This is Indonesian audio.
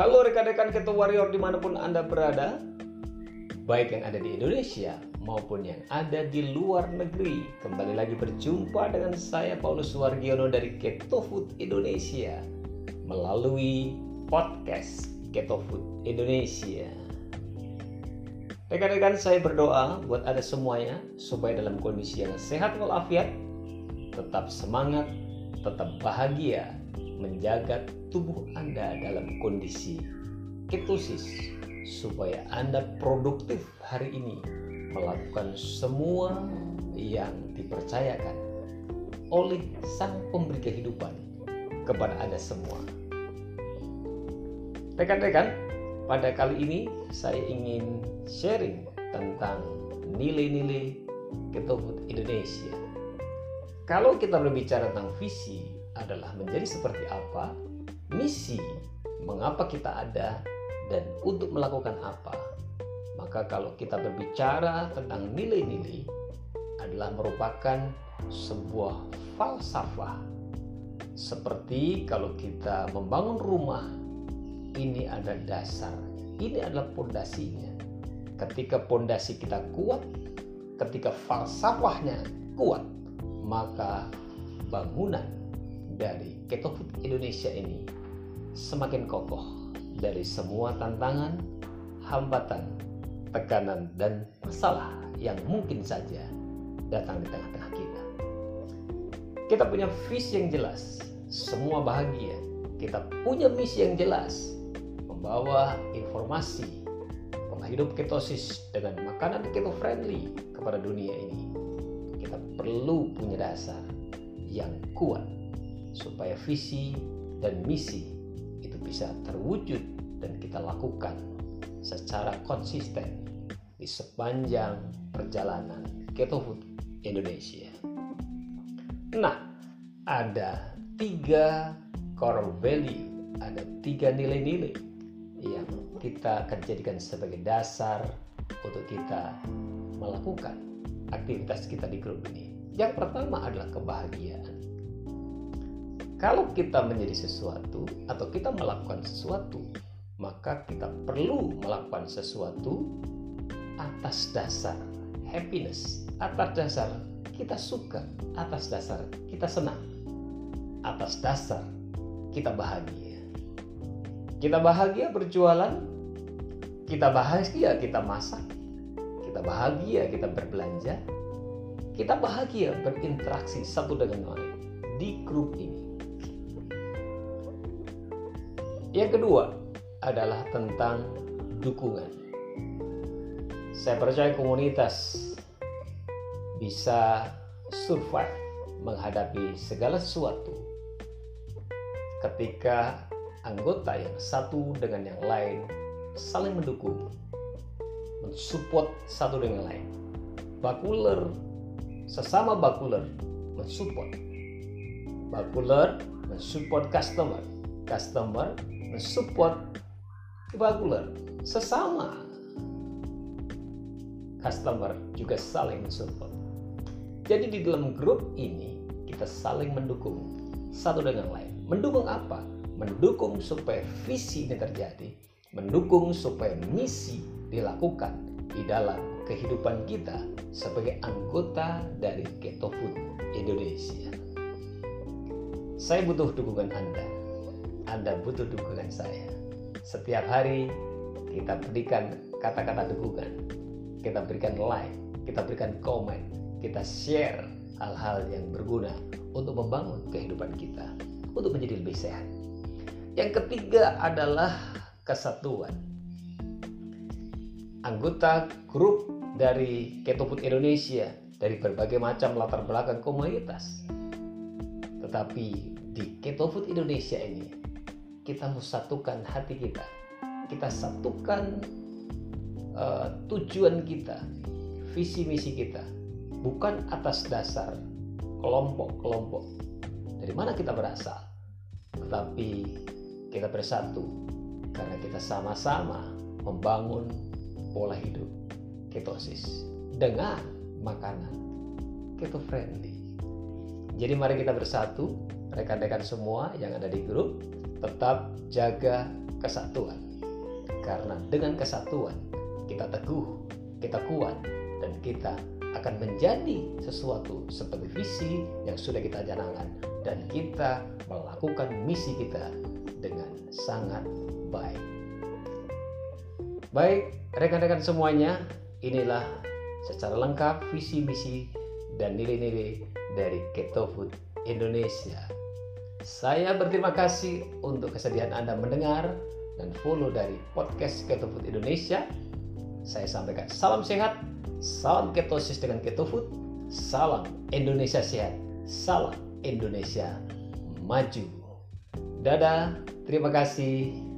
Halo rekan-rekan Keto Warrior di mana pun Anda berada Baik yang ada di Indonesia maupun yang ada di luar negeri. Kembali lagi berjumpa dengan saya Paulus Wargiono dari Keto Food Indonesia Melalui podcast Keto Food Indonesia. Rekan-rekan saya berdoa buat Anda semuanya Supaya dalam kondisi yang sehat walafiat Tetap semangat, tetap bahagia menjaga tubuh Anda dalam kondisi ketosis supaya Anda produktif hari ini melakukan semua yang dipercayakan oleh Sang Pemberi Kehidupan kepada Anda semua. Rekan-rekan, pada kali ini saya ingin sharing tentang nilai-nilai Food Indonesia. Kalau kita berbicara tentang visi, adalah menjadi seperti apa, misi, mengapa kita ada, dan untuk melakukan apa. Maka kalau kita berbicara tentang nilai-nilai adalah merupakan sebuah falsafah. Seperti kalau kita membangun rumah, ini ada dasar, ini adalah pondasinya. Ketika pondasi kita kuat, ketika falsafahnya kuat, maka bangunan dari Keto Indonesia ini semakin kokoh dari semua tantangan, hambatan, tekanan, dan masalah yang mungkin saja datang di tengah-tengah kita. Kita punya visi yang jelas, semua bahagia. Kita punya misi yang jelas, membawa informasi pola hidup ketosis dengan makanan keto friendly kepada dunia ini. Kita perlu punya dasar yang kuat supaya visi dan misi itu bisa terwujud dan kita lakukan secara konsisten di sepanjang perjalanan Keto Food Indonesia. Nah, ada tiga core value, ada tiga nilai-nilai yang kita akan jadikan sebagai dasar untuk kita melakukan aktivitas kita di grup ini. Yang pertama adalah kebahagiaan. Kalau kita menjadi sesuatu atau kita melakukan sesuatu, maka kita perlu melakukan sesuatu atas dasar happiness, atas dasar kita suka, atas dasar kita senang, atas dasar kita bahagia. Kita bahagia berjualan, kita bahagia kita masak, kita bahagia kita berbelanja, kita bahagia berinteraksi satu dengan lain di grup ini. Yang kedua adalah tentang dukungan. Saya percaya komunitas bisa survive menghadapi segala sesuatu ketika anggota yang satu dengan yang lain saling mendukung, mensupport satu dengan lain. Bakuler sesama bakuler mensupport. Bakuler mensupport customer, customer mensupport regular sesama customer juga saling mensupport. Jadi di dalam grup ini kita saling mendukung satu dengan lain. Mendukung apa? Mendukung supaya visi ini terjadi, mendukung supaya misi dilakukan di dalam kehidupan kita sebagai anggota dari Keto Indonesia. Saya butuh dukungan Anda anda butuh dukungan saya. Setiap hari kita berikan kata-kata dukungan. Kita berikan like, kita berikan komen, kita share hal-hal yang berguna untuk membangun kehidupan kita, untuk menjadi lebih sehat. Yang ketiga adalah kesatuan. Anggota grup dari Keto Food Indonesia dari berbagai macam latar belakang komunitas. Tetapi di Keto Food Indonesia ini kita satukan hati kita. Kita satukan uh, tujuan kita visi misi kita bukan atas dasar kelompok-kelompok. Dari mana kita berasal? Tetapi kita bersatu karena kita sama-sama membangun pola hidup ketosis dengan makanan. Keto friendly jadi mari kita bersatu rekan-rekan semua yang ada di grup tetap jaga kesatuan. Karena dengan kesatuan kita teguh, kita kuat, dan kita akan menjadi sesuatu seperti visi yang sudah kita janangkan dan kita melakukan misi kita dengan sangat baik. Baik, rekan-rekan semuanya, inilah secara lengkap visi misi dan nilai-nilai dari Keto Food Indonesia. Saya berterima kasih untuk kesediaan Anda mendengar dan follow dari podcast Keto Food Indonesia. Saya sampaikan salam sehat, salam ketosis dengan Keto Food, salam Indonesia sehat, salam Indonesia maju. Dadah, terima kasih.